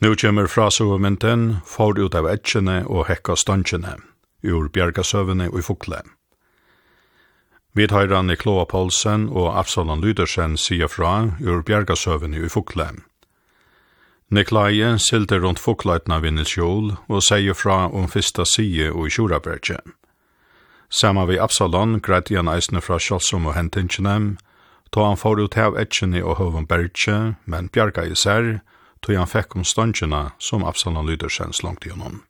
Nu kommer frasøvmynden får ut av etsjene og hekka støntjene, ur bjergasøvene og i fukle. Vi tar han i Kloa Paulsen og Absalon Lydersen sier fra ur bjergasøvene og i fukle. Niklaie silter rundt fukleitna vinnet og sier fra om fyrsta side og i Kjorabergje. Samma vi Absalon greit igjen eisne fra Kjolsom og hentinskjene, ta han får ut av etsjene og høvenbergje, men bjerga i sær, tog han fekk om ståndjena som Absalon Lydersen slangt i honom.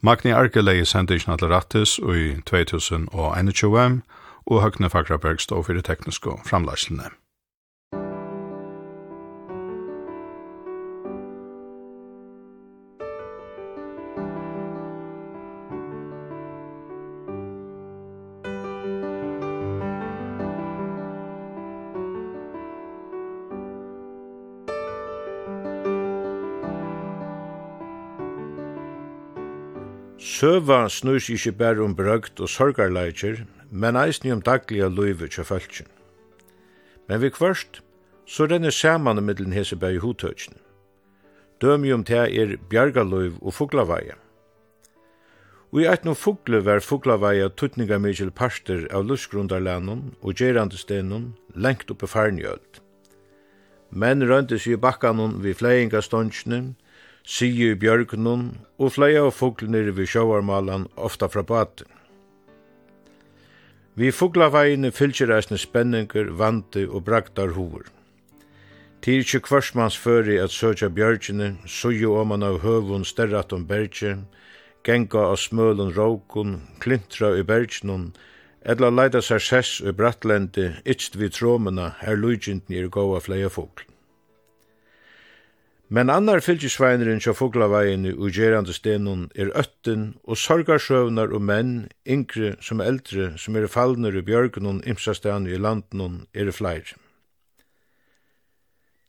Magni Arkelei sendte ikke til Rattis i 2021, og Høgne Fagraberg stod for det tekniske framlagslene. Søva snur seg ikke bare om brøgt og sorgarleikir, men eisen om daglige løyve til fölkjen. Men vi kvørst, så renner saman middelen hese bæg i hodtøkjen. Dømi om det er bjargaløyv og fuglavaja. Og i eit no fugle var fuglavaja tuttninga mykjel parster av lusgrundarlænon og gerandestenon lengt oppe farnjöld. Men røntes i bakkanon vi fleiingastonskene, sige i bjørkenen, og flere av fuglene vi sjåvarmalan ofta fra baten. Vi fuglaveiene fylgjer eisne spenninger, vante og braktar hovur. Til ikkje kvarsmans føri at søtja bjørkene, suju oman av høvun sterrat om bergje, genga av smølun råkun, klintra i bergjenun, edla leida seg sess og brattlendi, itst vi tråmena, her lujgjintni er gåa flere fugl. Men annar fylgisveinrin tja fuglavegin og gerande stenun er ötten og sorgarsøvnar og menn, yngre som eldre, som er fallner i bjørgunun, imsastan i landnun, er fleir.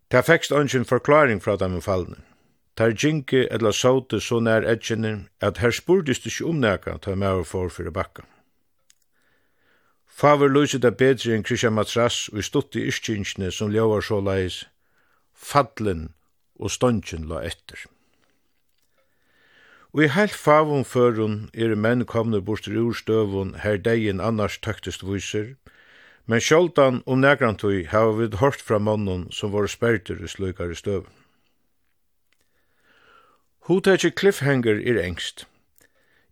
Ta fekst ønsken forklaring fra dem fallne. Tar jinke eller saute så nær edgjene at her spurdist ikkje omnæka ta meir og for fyrir bakka. Favor løyset er bedre enn Christian Matras og i stutt i iskinsene som ljóvar så leis. Fadlen og ståndjen la etter. Og i heilt favun førun er menn komne bostur ur støvun her degin annars taktist viser, men sjoldan om negrantui hava vid hårt fra mannen som var sperter i slukare støvun. Hotetje cliffhanger er engst.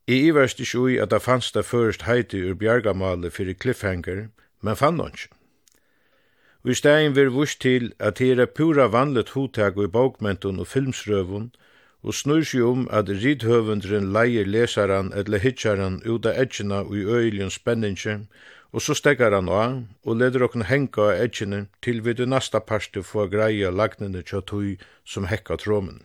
I iverst ikkje ui at det fanns det først heiti ur bjergamale fyrir cliffhanger, men fann ikkje og i stegin vir vust til at her er pura vanligt hotak i bokmentun og filmsrøvun, og snur seg om at ridhøvundren leier lesaran eller hitjaran ut av edgina og i øylion spenningi, og så stekkar han av og leder okken henga av edgina til vi du nasta parste få greia lagnene tja tui som hekka tråmen.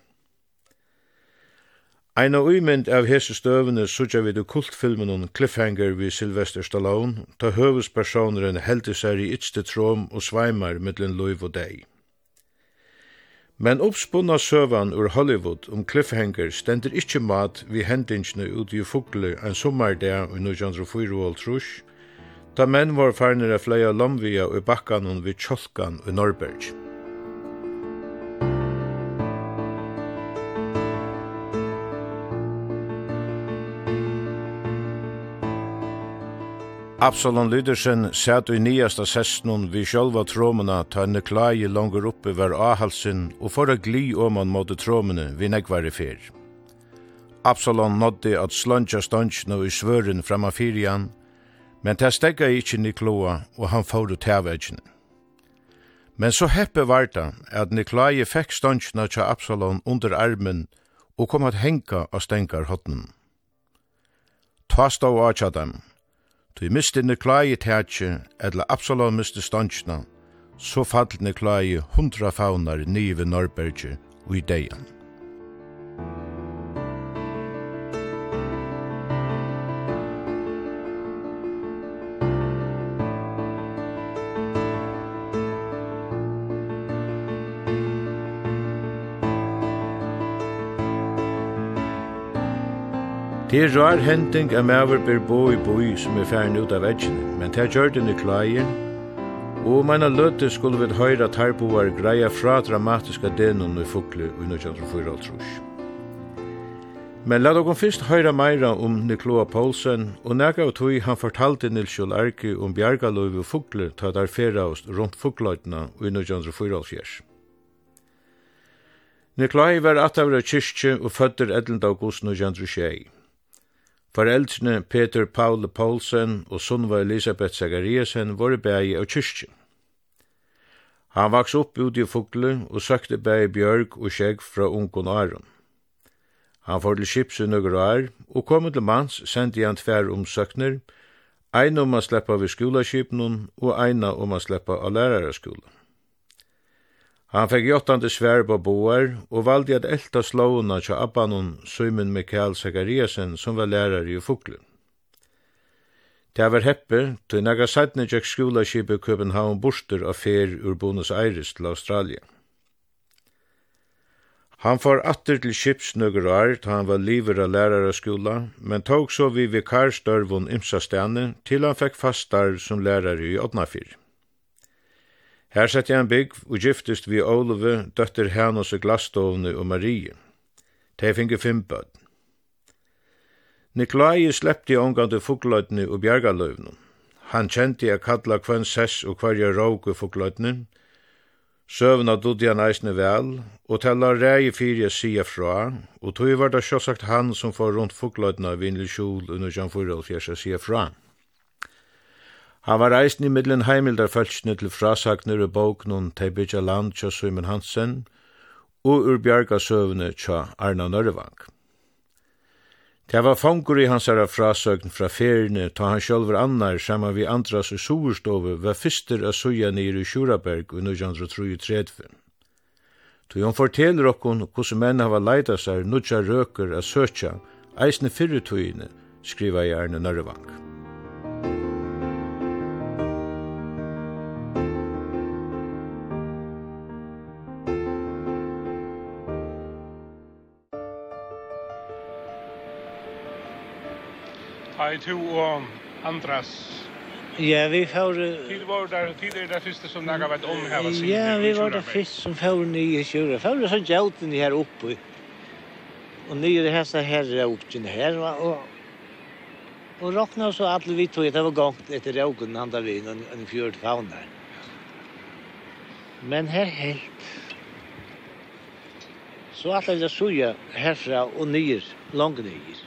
Ein av uimynd av hese støvene sutja vid du kultfilmen om Cliffhanger vi Sylvester Stallone, ta høvespersoneren heldig seg i ytste tråm og sveimar mittlen loiv og deg. Men oppspunna søvan ur Hollywood om Cliffhanger stender ikkje mat vi hendingsne ut i fugle en sommardag i 1904 og trus, da menn var farnere fleia lomvia og bakkanon vid Tjolkan og Norberg. Absalon Lydersen sæt i nyasta sessnun vi sjálva tråmena ta en klai langer oppe var ahalsin og for a gli oman måte tråmene vi negvar i fyr. Absalon nådde at slantja stansjene i svøren fram av fyrian, men ta stegga ikkje Nikloa og han fóru tævegjen. Men så heppe var det at Niklai fekk stansjene til Absalon under armen og kom at henka av stengar hotnen. Ta stå av dem, Tu misti Niklai tætje, eller Absalom misti stanskna, så fall Niklai hundra faunar nive Norberge og i deian. Det er rar hending at maver ber bo i boi som er færen ut av edgene, men det gjør den i klager, og meina løte skulle vi høyra tarboar greia fra dramatiska denon i fukle i 1904 Men la dere fyrst høyra meira om Nikloa Poulsen, og nega av tog han fortalte Nils Kjol om bjargaløyve og fukle ta der færa oss rundt fukløytena i 1904. Nikolai var atavra kyrkje og fødder 11. august 1926. Foreldrene Peter Paul Poulsen og Sunva Elisabeth Zagariasen var bæg av kyrkje. Han vaks opp ut i fugle og søkte bæg bjørg og skjegg fra ungon Aron. Han får til skips i nøkker år, og kom til mans sendte han tver om søkner, ein om å sleppa ved skolaskipen og eina om å sleppa av lærarskolen. Han fikk jottande svær på boar, og valde at elta slåuna til Abbanon Søymen Mikael Zakariasen som var lærar i Fuglen. Det var heppe, til naga sætne tjekk skolaskipet København Borster av fer ur Buenos Aires til Australia. Han får atter til kips nøkker år, da han var liver av lærare skola, men tog så vi vikarstørvun imsa stene til han fikk fast som lærare i Odnafyr. Her sett jeg en bygg og giftest vi Olove, døtter Hanus og Glastovne og Marie. De finge fem bød. Nikolai sleppte ongandi fugløytene og bjergaløvene. Han kjente jeg kalla kvann sess og kvarja råg og fugløytene. Søvna dodde han eisne vel, og tella rei fyrir jeg sia fra, og tog var det sjåsagt han som får rundt fugløytene av vinlig skjul under Jan Fyrrell fjersa sia fra. Han var reisen i middelen heimildar fölksne til frasagner i bóknun Teibidja land tja Simon Hansen og ur bjargasøvne tja Arna Nørvang. Det var fangur i hans herra frasøgn fra feriene, ta han sjálfur annar saman vi andras i soverstove var fyrster av suja nir i Sjuraberg i 1933. Tu hon forteller okkon hos menn hava leida seg nudja røker a søtja eisne fyrretøyene, skriva i Arne Nørvang. i to og andras Ja, vi får... Tid var der, tid er det første som några vet om her. Ja, vi var det første som får nye i kjöra. Får det sånn hjälten her oppe. Og nye det her, så här råken her. Og, og råkna så alle vi tog det var gongt etter råken han da vi, en, en fjörd faun der. Men her helt. Så alle det suja herfra og nye, langt nye. nyr.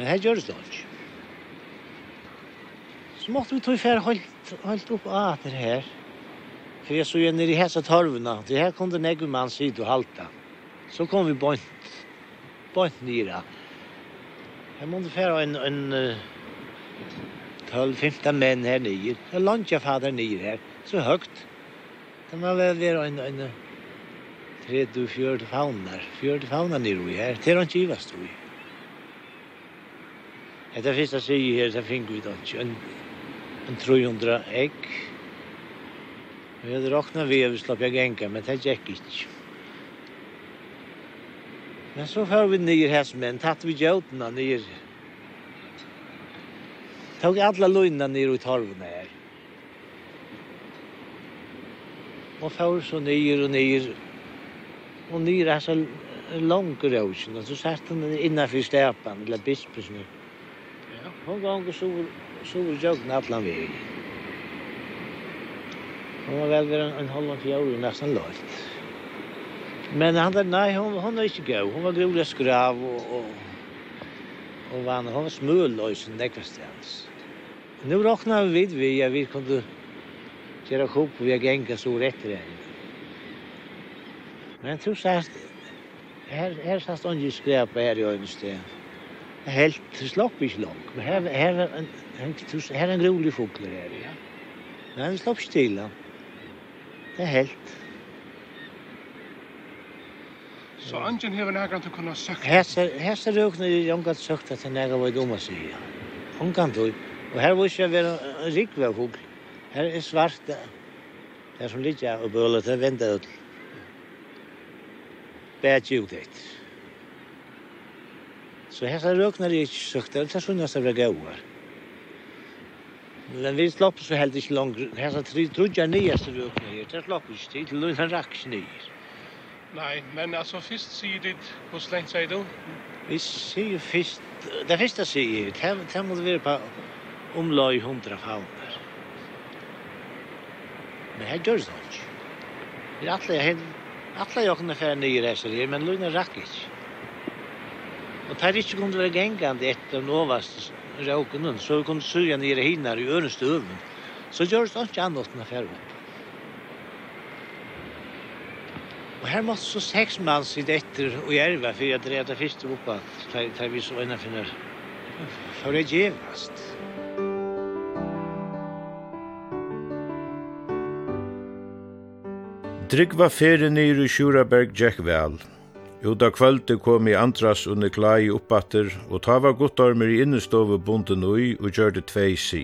Men her gjør det ikke. Så måtte vi tog fer holdt, holdt opp av det her. For jeg så jo nere i hese torvene. Det her kom det negge mann sitt og halta. Så kom vi bort, bort nere. Her måtte fer en, en 12-15 menn her nere. Jeg landet jeg fader nere her. Så høgt. Det må vel være en, en 30-40 faunar. 40 faunar nere her. Det er han kjivast, tror jeg. Det er fyrsta sige her, så finner vi da ikke en, en 300 egg. Vi hadde råknet vi, vi slapp jeg genka, men det gikk ikke. Men så får vi nye hess, men tatt vi gjøtene nye. Tog alle løgnene nye i torvene her. Og får så nye og nye. Og nye er så langt røsene, og så satt han innenfor stepen, eller bispusen. Hon ganger sover jøgn allan vegin. Hon var vel ver ein en halvan fjord nesten løyt. Men han der, nei, hon, hon er ikkje gøy. Hon var grulig skrav og, og, og vann. Hon var smøløysen nekvastens. Nu rokna vi vid vi, ja, vi kunde kjera kop vi har genga så rett i Men tro sagt, her, her satt han jo skrepa her i øynestedet helt slopp ikke langt. Men her, her, er en, her, her er en rolig fugler her, ja. Men han vi slapp stille. Det er helt. Så angen hever nægran til å kunne søkt? Her ser røkner i omgat søkt at han nægran var i dumme seg, ja. Omgat du. Og her viser ikke være en rikve fugl. Her er svart, det er som litt ja, og bølet, det er vendet ut. Bæt jo det. Så hessa røknar det ikke søkt, det er sunn jeg gauar. Men vi slapp så helt ikke langt, hessa tre trudja nyeste røknar her, det slapp ikke tid, til lønna raks nyr. Nei, men altså fyrst sier dit, hvor slengt sier du? Vi sier fyrst, det fyrsta sier, det må det være på omlai hundra faunar. Men her gjør det ikke. Vi atle atleir, atleir, atleir, atleir, atleir, atleir, men atleir, atleir, atleir, Og det er ikke kunne være gengande etter nåvast råkunnen, så vi kunne suge nere hinner i ørenste øven. Så gjør det ikke annet enn affære opp. Og her måtte så seks mann sitte etter og jerva, for jeg drev det første oppa, der vi så ennå finner. For det gjevast. Drygva ferien i Sjuraberg Jack Vell. Uta kvöldi kom i Andras og Nikolai uppatter, og ta var guttormer i innestovu bunden ui og gjørte tvei si.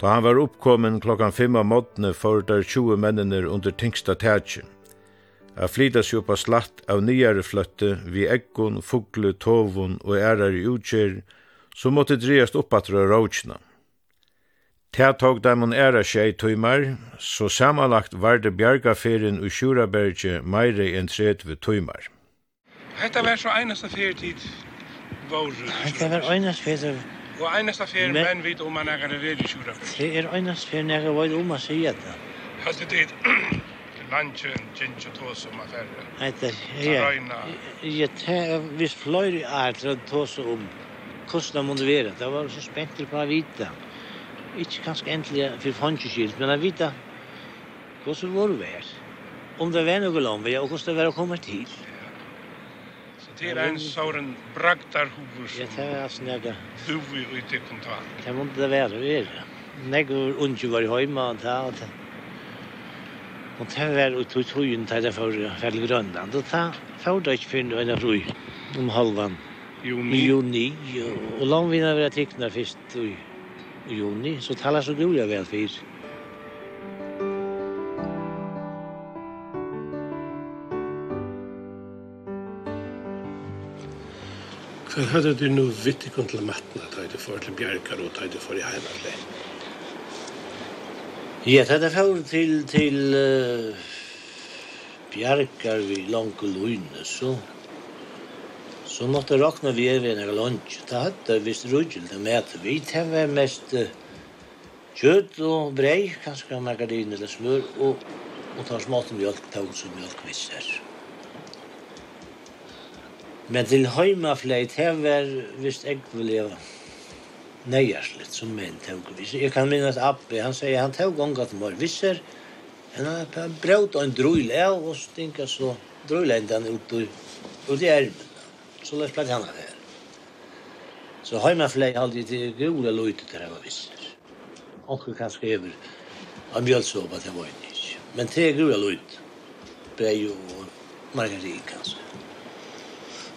Ta han var oppkommen klokkan 5 av måttene for der 20 mennene under tingsta tætje. A flyta seg oppa slatt av nyare fløtte vi eggon, fugle, tovun og ærar i utgjør, så måtte dreiast oppatra rådsna. Ta tog dem en æra tjei tøymar, så samanlagt var det bjergaferien i Sjuraberge meire enn tret ved tøymar. Hetta var så einasta fyrtid vår. Hetta var einasta ferietid. Og einasta ferietid menn vit om man er ved i Sjuraberge. Det er einasta ferietid jeg var om å si det. Hast du det lunchen, ginger tås om affærer? Hetta, ja. Jeg tar viss fløyre ært tås om hvordan det måtte være. Det var så spent på å vite. Ja ikke kanskje endelig for fondskilt, men jeg vet hvordan det var det vært. Om det var noe land, og hvordan det var å komme til. Så det er en sånn bragdarhover som ja, det er altså nega. du vil ut i kontakt. Det måtte det være, det er det. Nega unge var i høyma, og det er det. Og det var ut i tøyen til det for Fjell Grønland, og det var det ikke for en av røy om halvan. Juni. Juni, og langvinna var jeg trykkna først i i juni, så talar så roliga väl för Hva hadde du nå vitt i kun til matten da du får til Bjerkar og da du får i heimatle? Ja, det hadde får til, til uh, Bjerkar vi langt og løgne, så Så måtte råkne vi er ved en lunch. Det hadde visst rudgjel til mæte. Vi var mest kjøtt og brei, kanskje margarin eller smør, og, og tar smått mjölk, tog som mjölk visser. Men til heimafleit, her var visst jeg vil leve nøyerslitt som menn tog visser. Jeg kan minne Abbe, han sier han tog gong til mor visser, men han braut og en drøyl av, og stinka så drøyl enda han ut i ermen. Så lätt plats han här. Så har man fler alltid till goda lojter där var visst. Och kan skriva av mjölsåpa till var inte. Men tre goda lojt. Brej och margarin kanske.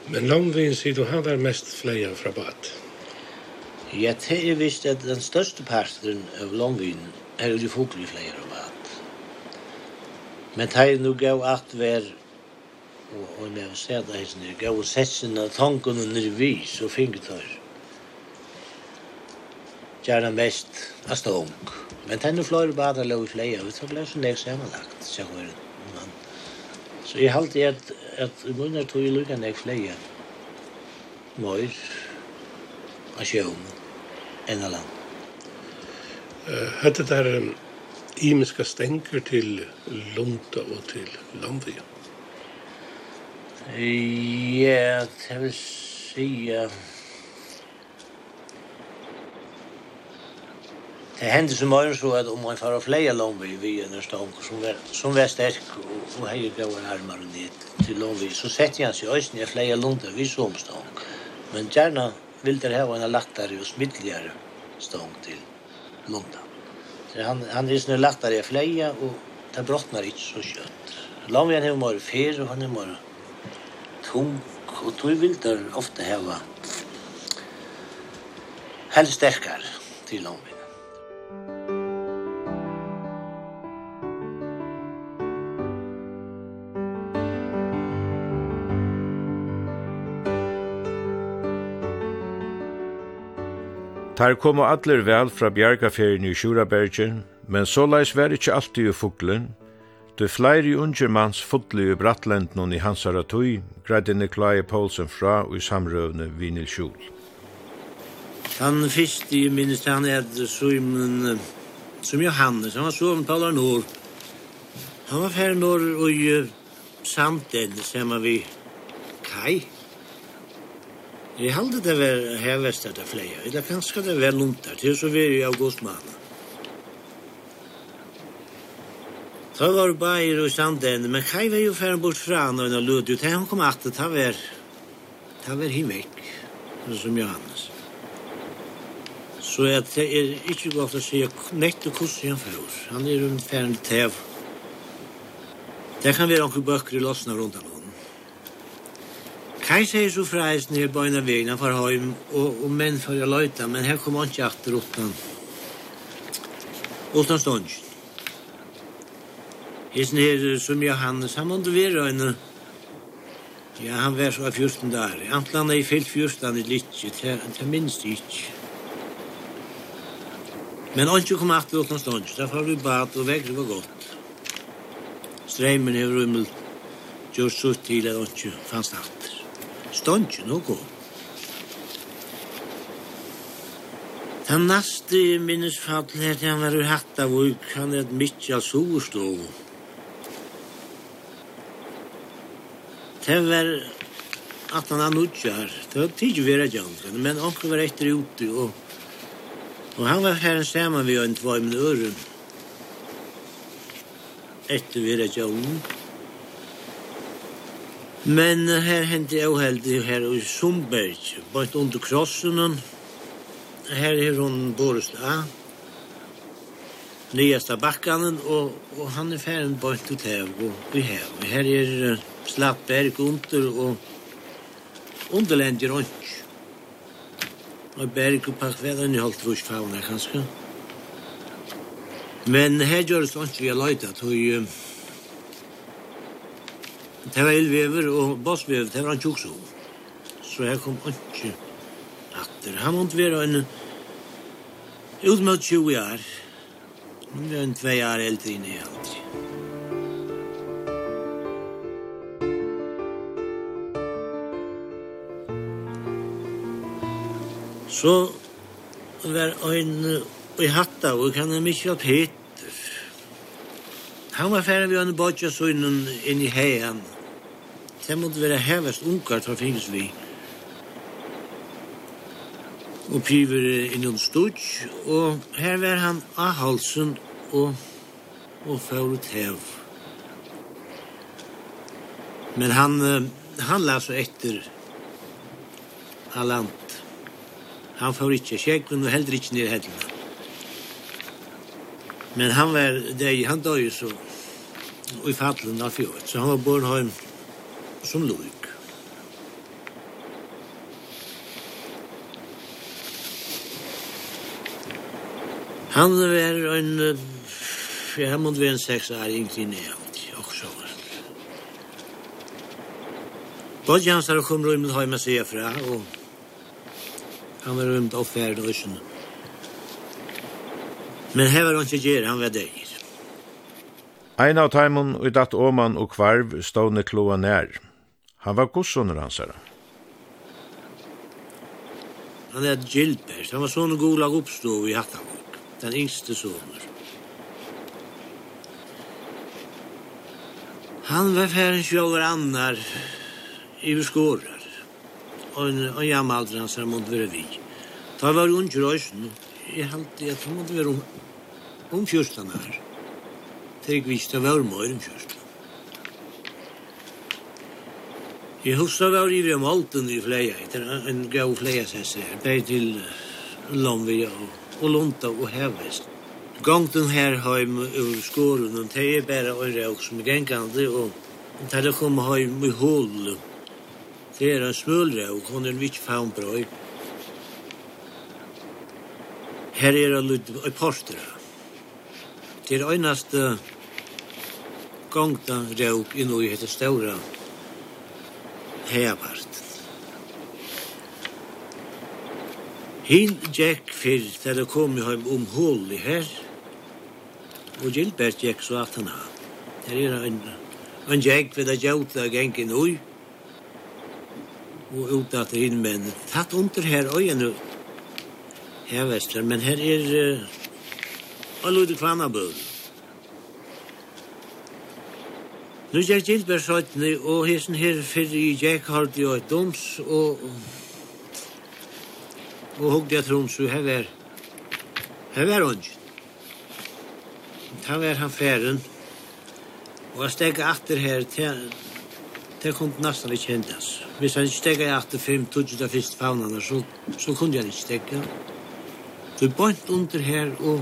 Men långvin sier du han var mest fleia fra bad. Ja, det er visst at den største parten av långvin er jo de foglige fleia av bad. Men det er nu gav at vær og og med stæta heisen der gav session av tanken og nervi så fink tar. Gjerne mest av stong. Men tenne flore bada lov i fleia og så ble så nek sammenlagt, samanlagt, var hun. Så jeg halte at, at i munnen tog jeg lukka nek fleia. Møyr, av sjøen, enn av land. Uh, Hette der um, imiska stenker til Lunda og til Landvia. Ja, det vil si... Det hände så mycket så at om man får fler långby vid en stång som var, som var sterk og, og hejde gåva armar ned til långby så setter han seg øyne i fler långby vid som stång. Men gjerne vil det ha en lättare og smittligare stång til långby. Så han, han er sånn lättare i flere, og det brottnar ikke så kjøtt. kött. Långby är mer fyr, og han är mer tung, og tog vil der ofte heva helst sterkar til lommen. Tar koma allir vel fra bjergaferien i Sjurabergen, men så leis var ikkje alltid i fuglen, Du fleiri unger manns fotli i Bratlendnon i hansara tui, greide Nikolai Poulsen fra og i samrøvne Vinil Kjol. Han fyrst i minnes han er som, som Johannes, han var sovn talar norr. Han var færre norr og i samtid, som vi kai. Jeg halde det var hervestet av fleia, eller kanskje det var luntar, til så var i augustmannen. Så var det bare i stand men Kai var jo ferdig bort fra han, og han lød ut, han kom at det, var, det var him som Johannes. Så jeg, det er ikke godt å si, nett og kosse han for han er en ferdig tev. Det kan være noen bøkker i lossene rundt han. Kai sier så fra eisen her på en av veien, han får hjem, og, og menn for å løyta, men her kom han ikke atter utan, utan ståndsen. Jeg snir som Johannes, han måtte være en... Ja, han var så 14 dager. Antland er fyllt 14 i litje, det minst ikke. Men ikke kom at låten stånd, derfor vi bad og vekk var godt. Streimen er rummel, gjør så til at ikke fanns natt. Stånd ikke noe godt. Den neste minnes fall her, han var i Hattavuk, han er et mykje av Soverstov. Det var at han hadde utgjør her. Det var tidlig vi redde han, men onker var etter ute, og, og han var her sammen vi en två i min øren. Etter vi redde han. Men her hendte jeg heldig her i Sundberg, bare under krossen. Her er hun Boris A nyeste bakkanen, og, og han er ferdig bort til her, og vi her. Og her er slapp berg under, og underlender rundt. Og berg og pakkvedene holdt rusk fauna, kanskje. Men her gjør det sånn vi har løyta, tog... Det var elvever og bossvever, det var han tjokk så. Så her kom ikke atter. Han måtte være en... Ut 20 år, Hon är en tvei år eldre än jag alltid. Så var en i hatta og kan han mykje av Peter. Han var ferdig ved en bodja så inn i heian. Det måtte være hevest unkar tar finnes vi oppgiver innom Stutsch, og her var han av halsen og, og får ut hev. Men han, han la så etter Alant. Han får ikke kjekven og heller ikke ned hellene. Men han var deg, han døg så i fallen av fjord, så han var born hjem som luk. Han var en, jeg måtte være en seks år, egentlig nevnt, det. Både hans har kommet rundt hjemme seg fra, og han var rundt og ferdig og sånn. Men her var han ikke gjør, han var deg. Ein av taimon og datt åman og kvarv stående kloa nær. Han var gossoner hans herre. Han er Gilbert, han var sånn gulag oppstå i hattan den yngste soner. Han var færen sjåver annar i skårar og en, en jammalder hans her måtte være vi. Da var hun grøysen, jeg halte, at tror måtte være om, om fjørstan her. Trygg visst, det var møyre om fjørstan. Jeg husker var i Vremalten i fleia, en gav fleia sesse her, bare til Lomvia og og lunta og hevest. Gongten her heim ur skolen, og det er bare å rauk som er gengande, og det er kom heim i hål. Det er en smul rauk, hun er vitt faunbrøy. Her er en lutt i porter. Det er øynaste gongta råk i noe heter Staura hevart. Hin Jack fyrr, der det kom jo heim om hål i her, og Gilbert gikk så at han har. Her er en, en gikk ved det gjøta gengen ui, og ut at inn, men tatt under her øyene, her vestre, men her er uh, alludig kvannabøl. Nu gikk Gilbert søttene, og hessen her fyrir i Jack har det jo et doms, og, og og det jeg tron så her var her var ungen. Her var han færen og jeg steg atter her til Det kom nesten ikke hentas. Hvis han ikke stegget etter fem, tog det første faunene, så, så kunne han ikke stegget. Så bort under her, og,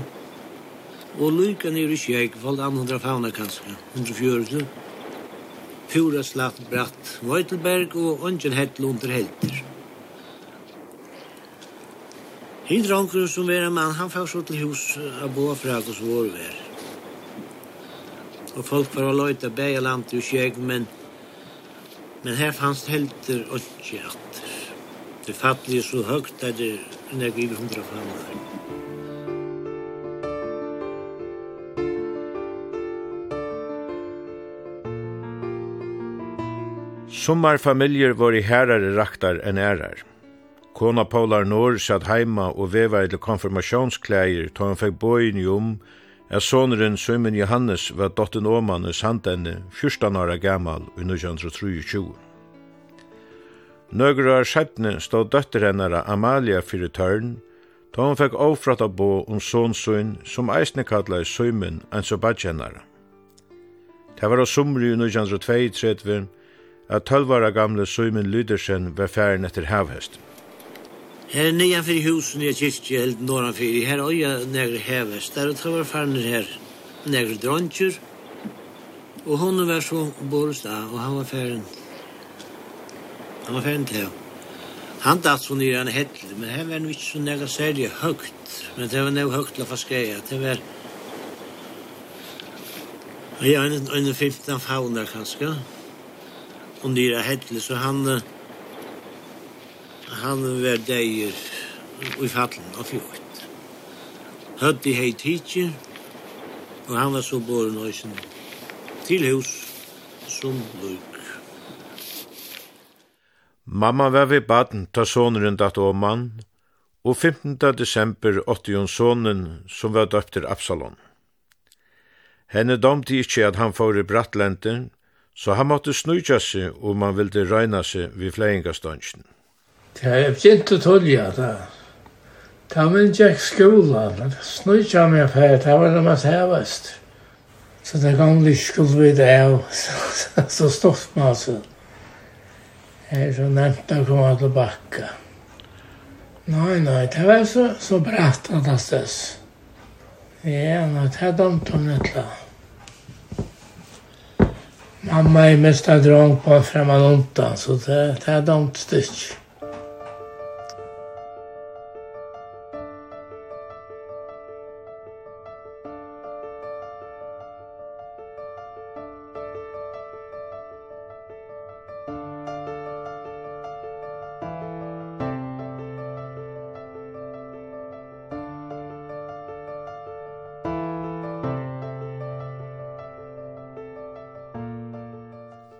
og lykka ned i kjøk, valgt 200 fauner kanskje, 140. Pura slatt bratt Vøytelberg og Øngen Hettel under helter. Hinn dronker som var en mann, han fikk så til hus av boa fra hos vår vær. Og folk var å løyta bæja land til kjeg, men, men her fanns helter og kjatter. Det fattelige så høgt at det er jeg givet hundra fannar. Sommar familjer var i herare raktar enn ærar. Kona Paular Nord satt heima og veva til konfirmationsklæger ta han fikk bøyen i om at soneren Søymen Johannes var dotten Åman i Sandenne, 14 år gammal i 1923. Nøgre av skjøpne stod døtter hennara Amalia fyrir tørn, ta hun fikk avfratt av bo om sonsøyn som eisne kallar Søymen enn så badgjennara. Det var av sumri i 1932 at 12 år gamle Søymen Lydersen var færen etter havhesten. Her nye for husen i kyrkje, helt norran fyrir, her og jeg negre heves, der og var farnir her, negre dronkjer, og hun var så Boris da, og han var færen, han var færen til Han datt så nye han hettel, men her var han ikke så negre særlig høgt, men det var negre høgt la faskeia, det var, ja, er under 15 fauna kanskje, og nye hettel, så han, uh, han var deir i fallen av fjort. Høtti hei tidsi, og han var så bor nøysen til hus som luk. Mamma var ved baden ta soneren datt åmann, og 15. desember 80 sonen som var døpter Absalon. Henne domte ikkje at han får i brattlenten, så han måtte snudja seg om han ville røyna seg vid fleiingastansjen. Det er begynt å tullja da. Da man gikk skolan, jeg meg fær, det var det mest hevest. Så det kom litt skuld vi det av, så stort man altså. Jeg er så nevnt å komme tilbake. Nei, nei, det var så, så bratt at det stes. Ja, nei, det er dumt om det Mamma er mest av drang på en fremman ontan, så det, det er dumt styrk.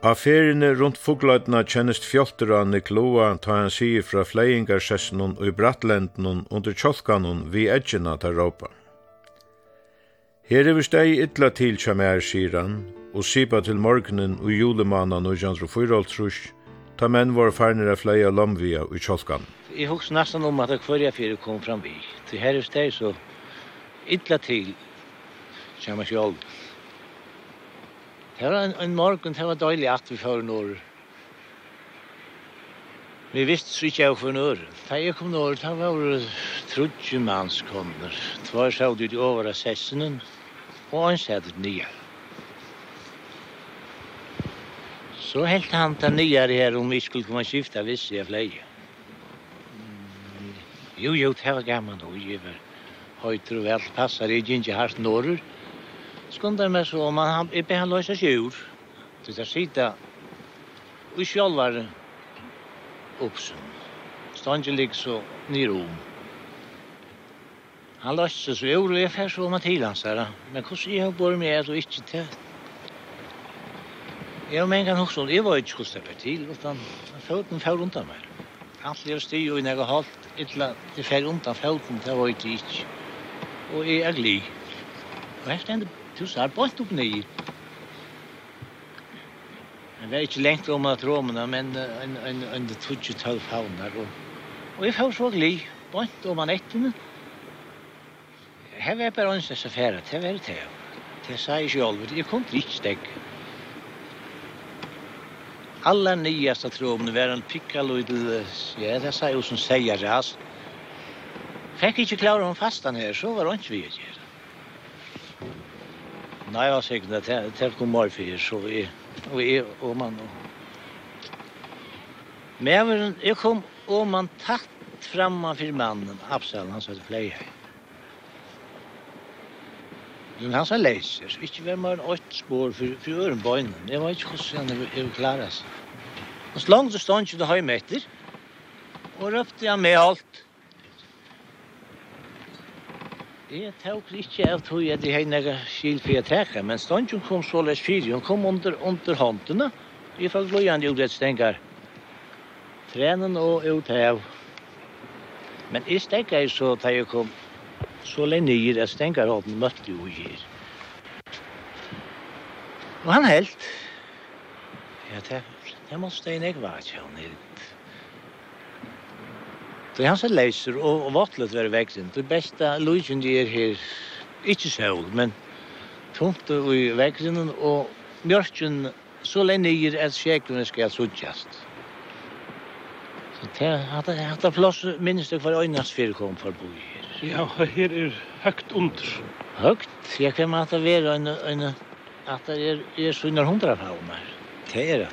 Av ferine rundt fugløytna kjennest fjolter av Nikloa ta han sige fra fleiingarsessenon og i brattlendnon under tjolkanon vi edgjena ta råpa. Her er vi steg ytla til kjamer, sier han, og sipa til morgenen og julemanan og jantro ta menn var farnir av fleia lomvia og tjolkan. Jeg hos nesten om at jeg kvarja fyrir kom fram vi, til her er steg så ytla til kjamer sjolv. Det var en, en morgen, det var døylig at vi får nord. Vi visste så ikke jeg for nord. Da jeg kom nord, da var det trutje mannskomner. Tvær så ut i over assessenen, og han satt nye. Så helt han ta nye her om vi skulle komme skifta visse jeg fleie. Jo, jo, det var gammel, og jeg var høyter og vel passar jeg gikk ikke hardt norr skundar meg så om han er på halva sig djur. Det där skita. Vi självar uppsum. Stangen ligger så ner om. Han løste så jo, og jeg fær så om til hans her. Men hvordan jeg har bor med det og ikke til? Jeg har mengen også, jeg var ikke hos det var til, utan foten fær rundt av meg. Alt jeg styr og jeg har holdt, illa, det fær rundt av foten, det var ikke ikke. Og jeg er glid. Og jeg stendte Du sa bort upp ny. Det var ikke lengt om at romene, men en, en, en, en tog ikke tølv havner. Og, og jeg får så gli, bort om han etter. Her var bare ønskens affære, det var det til. Det sa jeg ikke alvor, jeg kom til ikke stegg. Alla nyaste tromene var en pikkaloidel, ja, det sa jeg jo som sier ras. Fikk ikke klare om fastan her, så var det ikke vi å gjøre. Nei, jeg var sikker at jeg telt noen mer for, så vi... og jeg, og man, og... Men jeg kom, og man tatt framman för mannen, Absalon, han sa det fler Men han sa leiser, så ikke var man åt spår for, for øren ørenbøynen. Jeg var ikke hvordan henne, jeg var klar, altså. Og så langt så stod han ikke det høy og røpte han med alt. Det tok ikke av tog at jeg har noen skil for jeg trekker, men stangen kom så løs fire, hun kom under, under håndene, i fall gløyende utrettsstengar. Tränen og ut av. Men jeg stengar så da jeg kom så lenge nyr, jeg stengar av den møtte jo gir. Og han helt. Ja, det, det måste jeg ikke være, han helt. Det han så leiser og, og vattlet være veksen. Det beste lusen de er her, ikke sol, men tomt og i veksen, og mjørken så lenge er at sjeklene skal suttjast. Så det er hadde, hadde plass minst det var øynast fire kom for bo her. Ja, her er høgt under. Høgt? Jeg kan at det være en, en at det er, er så under hundra faunar. Det er det.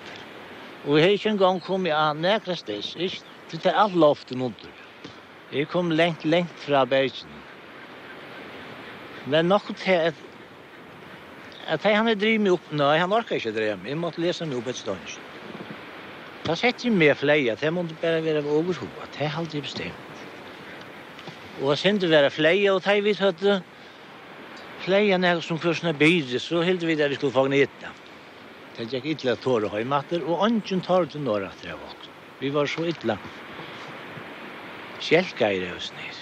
Og jeg har ikke engang kommet av nekrestes, ikke? Så det er alt loften under. Jeg kom lengt, lengt fra Bergen. Men nok til at at han er driv meg opp, nei, han orkar ikke driv meg, jeg måtte lese meg opp et stund. Da sett jeg meg fleia, det måtte bare være overhovet, det er alltid bestemt. Og jeg synte være fleia, og da vi tøtte fleia nær som først kursene byrde, så hilde vi der vi skulle fagne etter. Det gikk ytla tåre høymatter, og ønsken tar til norra at jeg var. Vi var så illa. Kjelka i røsner.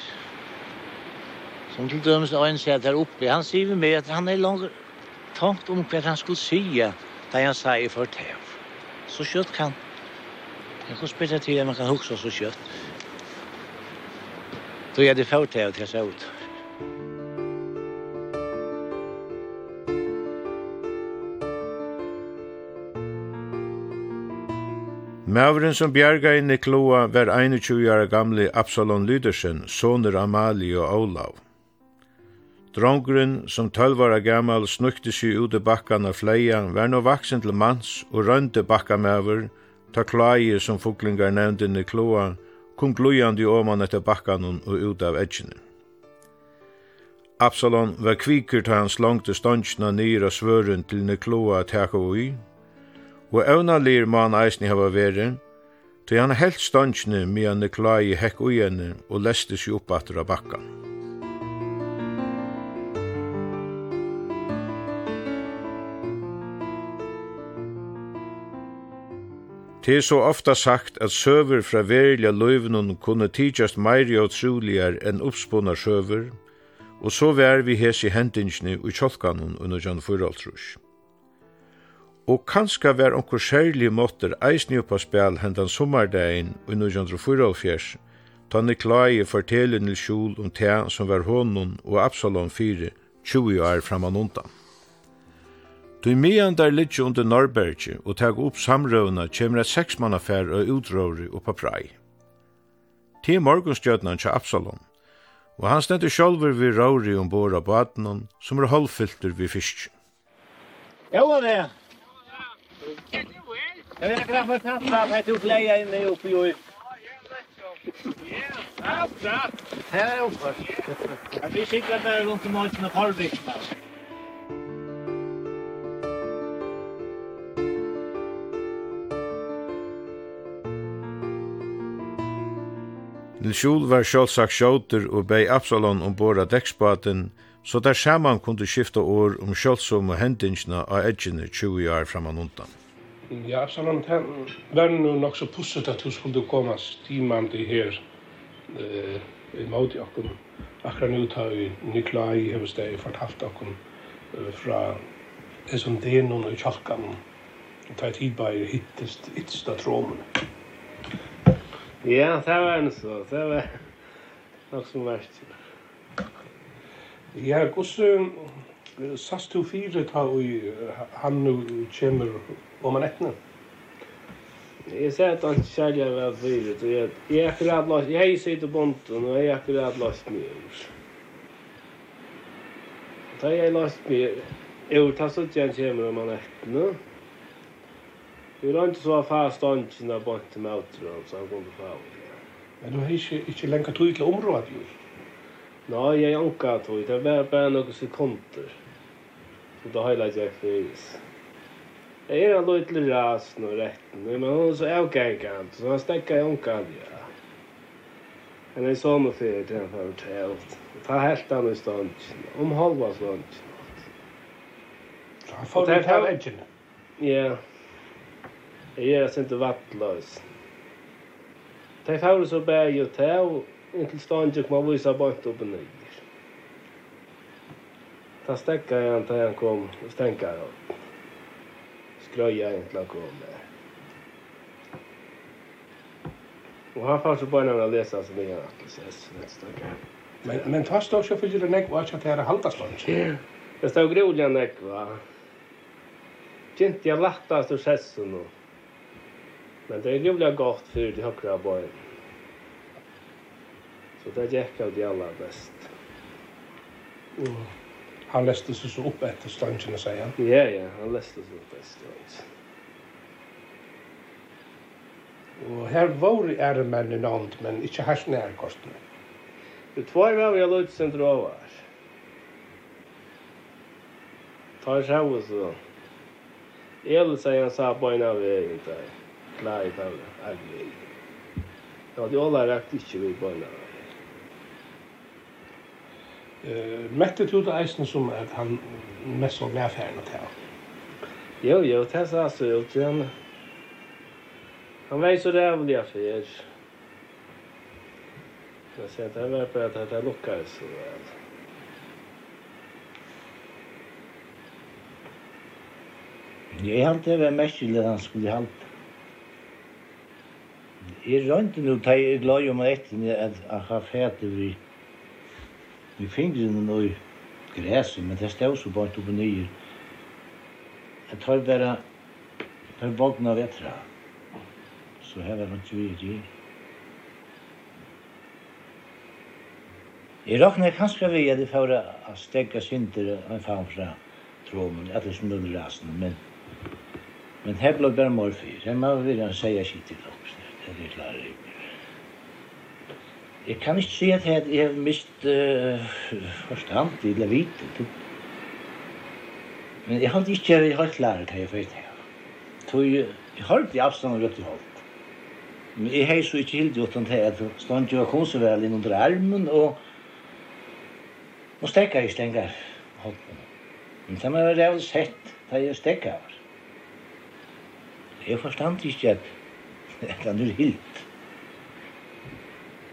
Som til dømes da en sier der oppe, han sier vi med at han er langt tankt om hva han skulle sige da han sa i fortev. Så kjøtt kan. Jeg kan spille til at man kan huske så kjøtt. Då är det fått det jag ser ut. Mævren som bjerga inn i kloa var 21 år gamle Absalon Lydersen, soner Amalie og Olav. Drongren, som 12 år gammal snukte seg ut i bakkan av fleia, var nå vaksen til mans og rønte bakkamæver, ta klai som fuklingar nevnte inn i kloa, kom glujande oman etter bakkan og ut av edgjene. Absalon var kviker til hans langte ståndsna nyra svøren til Nikloa teka og og evna lir man eisni hava veri, til han helt ståndsne medan i hekk ui henne og leste seg opp atter av bakkan. Det er så ofta sagt at søver fra verilja løyvnun kunne tidsast meiri og truligar enn uppspunna søver, og så vær vi hesi hendingsni i tjolkanun under Jan Fyraltrus. Og kanska var onkur særlig måttur eisni upp á spjall hendan sommardegin i 1944, ta Niklai fortelle Nils Kjol om tea som var honom og Absalom 4, 20 år framan undan. Du mean der litje under Norberge og teg opp samrøvna kjemmer et seksmannafær og utråri oppa prai. Ti morgunstjøtnan til Absalom, og han stendur sjálfur vi råri um av badenon som er halvfylter vi fisk. Jo, det er Jag vill kanske tatt av her til leja inne uppe i oj. Ja, bra. Her er oppe. Jeg blir skickad där runt om oss med Harvik. Nilsjul var sjálfsagt sjåter og bei Absalon ombord av dekksbaten, så der saman kunde skifta år om sjálfsom og hendingsna av edgjene 20 år framan undan. Ja, Salam, det var nu nok så pusset at du skulle komme stimande her eh, i måte okkur. Akkurat nu tar vi Nikolai i Hevesteg fortalt okkur eh, fra det som denon i kjalkan og tar tid bare hittest ytsta tråmen. Ja, det var en så, det var nok som verst. Ja, hvordan sast du fire ta og han nu kommer om man nettene. Jeg ser at han kjærlig er veldig fyrt, og jeg, jeg er akkurat løst, jeg sitter bunten, og jeg er akkurat løst mye ur. Da jeg løst mye ur, ta så ikke han kommer om nettene. Vi ikke så fast ånden av bunten med utrom, så han kom til fag. Men du har ikke, ikke lenger tog til området, jo? Nei, jeg anker tog, det var bare noen sekunder. Så da har jeg lagt jeg fyrt. Jeg er litt til rasen og retten, men hun er så avgengant, så han stekker i omkall, ja. Men jeg så meg fyrir til han for telt. Ta helt han i stund, om halva stund. Så Han får det til edgen? Ja. Jeg er sint vattløs. De får så bæg og teg, inntil ståndsen kan man vise bort opp og nyer. Ta stekker jeg han til han kom og stenker jeg opp grøya egentlig kom med. Og han fanns ju bara när han läste som jag att det ses nästa gång. Men men tar stå så för det näck at det er halta slan. Det står groliga nekva. va. Kjent jag lätta så ses så nu. Men det är groliga gott för det högra bara. Så det gick av det allra bäst. Mm han leste seg så upp efter slangen sier han. Ja, ja, han läste sig upp efter slangen. Og her var ære menn i nånd, men ikke her snær kostene. Det tvær var vi alle utsendere over. Ta oss av oss da. Elu sier han sa på en av veien, da. Klar i tavle, av veien. Ja, de alle rakt ikke vi på en av veien. Eh, mette du det eisen som at han mest så ble affæren og tal? Jo, jo, det sa så ut. Han, han var så rævlig affær. Jag ser att det var på att det lockades så väl. Jeg har alltid vært mest til han skulle halte. Jeg rønte nå, jeg er glad om etter at jeg har fært det vi fingrene og i græset, men det stod så bare oppe nye. Jeg tar bare, tar bolten av vetra. Så her var det ikke vi i Jeg råkner kanskje vi at jeg får å stegge synder og en faen fra tråmen, at det er som under rasen, men men her ble bare morfyr. Her må vi være en til i det er klart. Jeg kan ikke si at jeg, jeg har mist uh, forstand eller vite. Men jeg hadde ikke vært helt lærer til jeg vet det. Så jeg, jeg har ikke avstand og rødt i holdt. Men jeg har så ikke helt gjort den til at stand jo kom så vel inn under armen og nå stekker jeg stenger holdt på. Men det var det jeg sett da jeg stekker. Jeg forstand ikke at, at han er helt.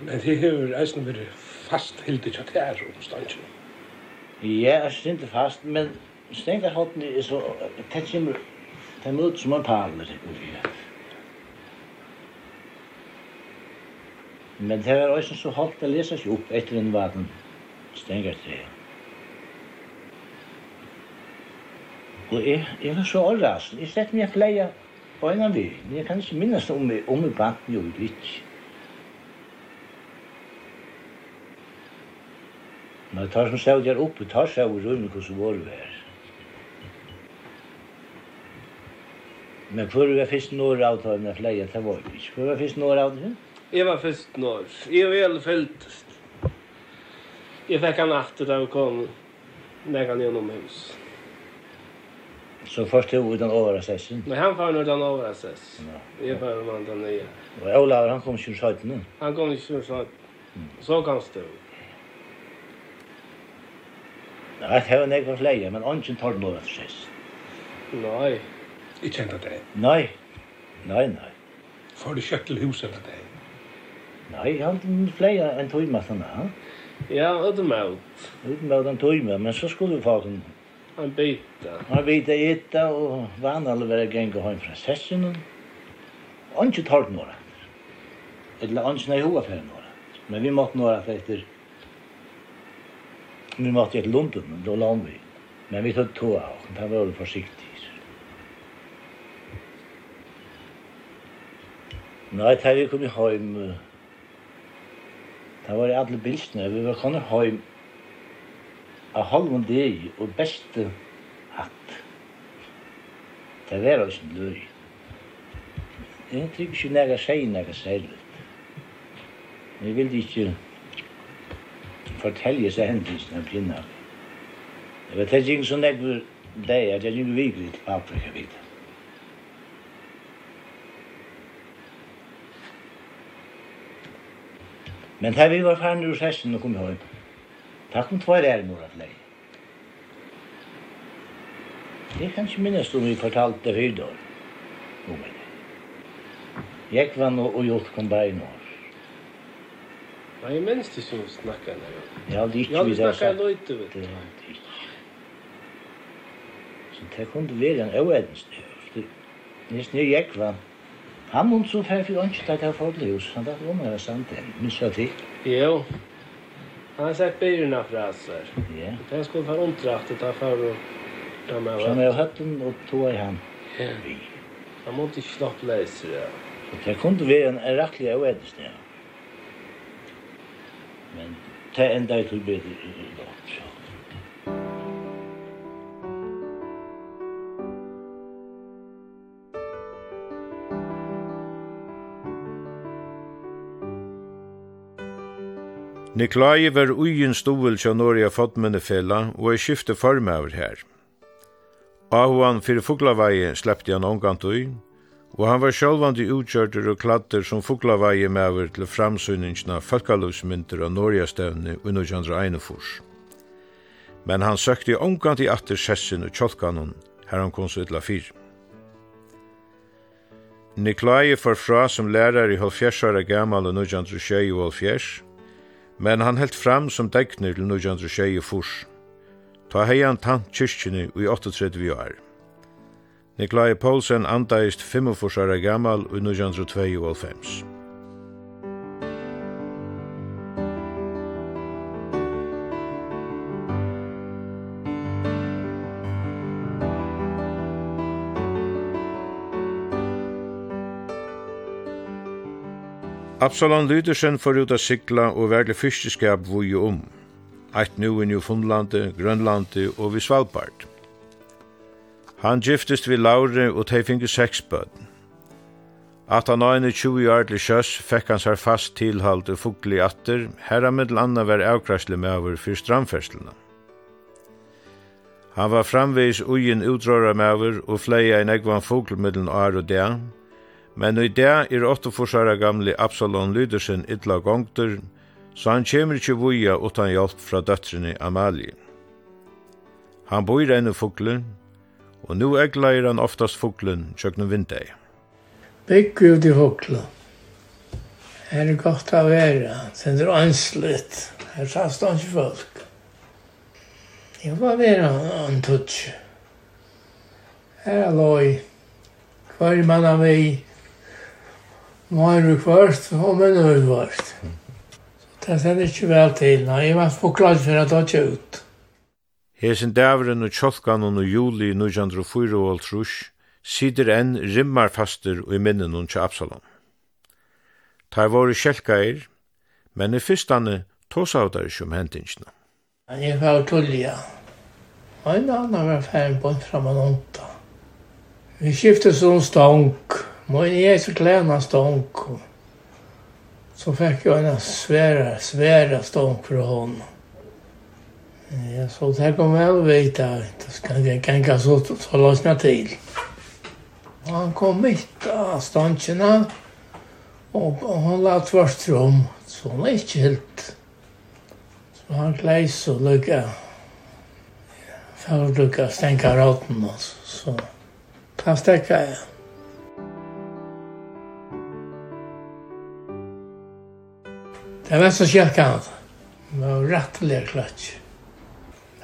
Men det hefur eisen vært fast hildi tja tær om stansin. Ja, jeg synes ikke fast, men stengar hotni er så, det kommer, det er mot som en paler. Men det var også så holdt å lese seg opp etter en vaden stengar tær. Og jeg, jeg var så overrasen, jeg sette meg jeg på en av vi, men jeg kan ikke minnes om jeg, om jeg bant jo litt. Men det tar som seg der oppe, tar seg over rundt hvordan vår vær. Men før vi var først når av det med flere, det var vi ikke. Før vi var først når av det? Jeg var først når. Jeg var veldig fylltest. Jeg fikk en natt da vi kom, når han gjennom hus. Så først tog vi den over assessen? Nei, han var den over assess. Jeg var den nye. Og Olav, han kom ikke ur 17? Han kom ikke ur 17. Så kom stå. Jeg har nekva flere, men ånden tar noe for sist. Nei. Ikke enda det? Nej. Nej, nej. Får du kjøtt til huset enda det? Nei, han flere enn tøyma sånn, ha? Ja, uten møt. Uten møt enn tøyma, men så skulle vi få en... En bita. En bita etta, og vanlig var jeg gengå hjem fra sessen. Ånden tar noe. Eller ånden er hovedferden noe. Men vi måtte noe etter vi måtte jag London, men då låg vi. Men vi tog to av, da var vi försiktiga. Nei, da vi kom i heim, da var det alle bilsene, vi var kommet heim av halvun deg og beste hatt. Det var også en løy. Jeg tror ikke nega seg nega særlig. Jeg vil ikke fortelje seg hendelsen av pinna. Det var tæt ikke så nekver deg, at jeg ikke virkelig til Afrika vidt. Men da vi var ferdig ur sessen og kom hjem, da kom tvær ærmor at leie. Jeg kan ikke minnes om vi fortalte det fyrdår. Jeg var nå og gjort kom bare i år. Nei, jeg minns det som snakka der. Ja, det ikke vi der. Ja, snakka løyte, vet du. Ja, det ikke. Så det kunne være en øvedens det. Nes nye jeg var. Han måtte så fær for ønske at jeg får bli hos. Han dacht om det var sant det. Minns jeg til. Jo. Han har sagt byrna fraser. Ja. Jeg skulle få omtrakt at jeg får og... Som jeg har hørt den og tog i han. Ja. Han måtte ikke slapp leser, ja. Så det kunne være en rettelig øvedens det. Ja. Men det enda jeg til bedre i dag. Nikolai var ugen stovel til Norge Fodmennefella og er skiftet formøver her. Ahoan fyrir Fuglavei sleppte han omgant ui, og han var sjálvandi utgjørter og kladder som fuklavægi mever til framsynningsna folkalusmynter av Norjastevne og Nujandra Einefors. Men han søkte i atter sessin og tjolkanon, her han kom så ytla fyr. Nikolai for fra som lærer i halvfjersara gammal og Nujandra Sjei og halvfjers, men han helt fram som degner til Nujandra Sjei og fors. Ta heian tant kyrkjene i 38 år. Nikolai Poulsen andaist 45 år gammal i 1922. Absalon Lydersen får ut av sikla og verlig fyrsteskap vui om. Eit nu i Newfoundlandet, Grønlandet og vi Svalbard. Han giftist vi Laure og tei fingu seks bøten. At han øyne 20 år til sjøs fekk han seg fast tilhald og fugli atter, herra middel anna var avkrasle med over for strandferslene. Han var framvis ugen utråra med over og fleia en egvan fugl middelen år og dag, men i dag er 8 forsara gamle Absalon Lydersen illa gongter, så han kjemur ikkje vuja utan hjelp fra døtrene Amalie. Han bor i rene fuglen, og nu egleir han oftast fuglen tjøknum vindeg. Bygg ut i fuglen. Her er godt å være, det er anslitt. Her sast han ikke folk. Jeg var være en tutsk. Her er loj. Hver mann av meg. Mån er kvart, og menn er kvart. Det er ikke vel til. Nei, jeg var på klart for at det ikke ut. Hesen dævren og tjolkanon og juli 1904 og trus, sider enn rimmar faster og i minnen hun til Absalom. Tar våre kjelkair, men i fyrstane tåsa av der som hendingsna. Men jeg var tullia, og en annan var færen på en framan onta. Vi skiftet sånn stank, men jeg er så klæna stank, så fikk jeg en svære, svære stank fra honom. Ja, så det kommer vel att. Det skal jeg kan så så lossna til. Og han kom mitt av stancherna og han la tvärst rom, Så han er ikke helt. Så han gläs och lycka. För att lycka stänka råten, Så kan stäcka jeg. Det var så kjærkant. Det var rettelig klats.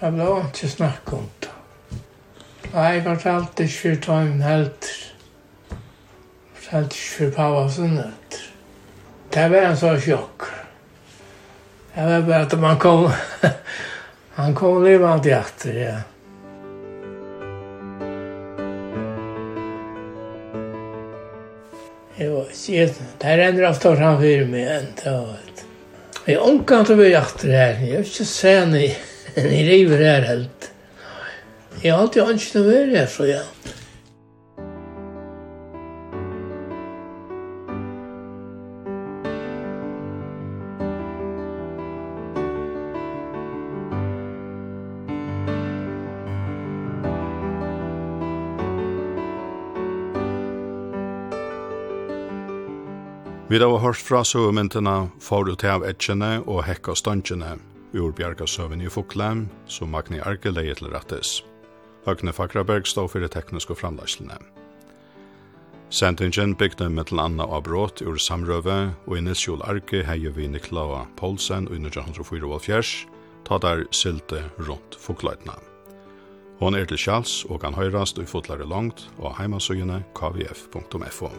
Det ble ikke snakk om det. Nei, jeg fortalte ikke for Tøymen helter. Fortalte ikke for Pavasen helter. Det var en sånn sjokk. Det var bare at man kom... han kom livet alltid etter, ja. Jeg var ikke... Det renner ofte framfor meg, enn det var... Jeg omkant å være etter her. Jeg vil ikke se ned enn i river her helt. Jeg har alltid ønsket å være her, så ja. Vi har hørt fra søvmyndene for å ta av etjene og hekka støntjene ur bjergasøven i Foklem, som Magni Arke leie til rattes. Høgne Fakraberg stod fyrir tekniske framleislene. Sentingen bygde mittel anna og brått ur samrøve, og i Nils Jol Arke heie vi Niklaua Poulsen i 1904 ta der silte rundt fokløytene. Hon er til kjals og kan høyrast i fotlare langt og heimasøgjene kvf.fo.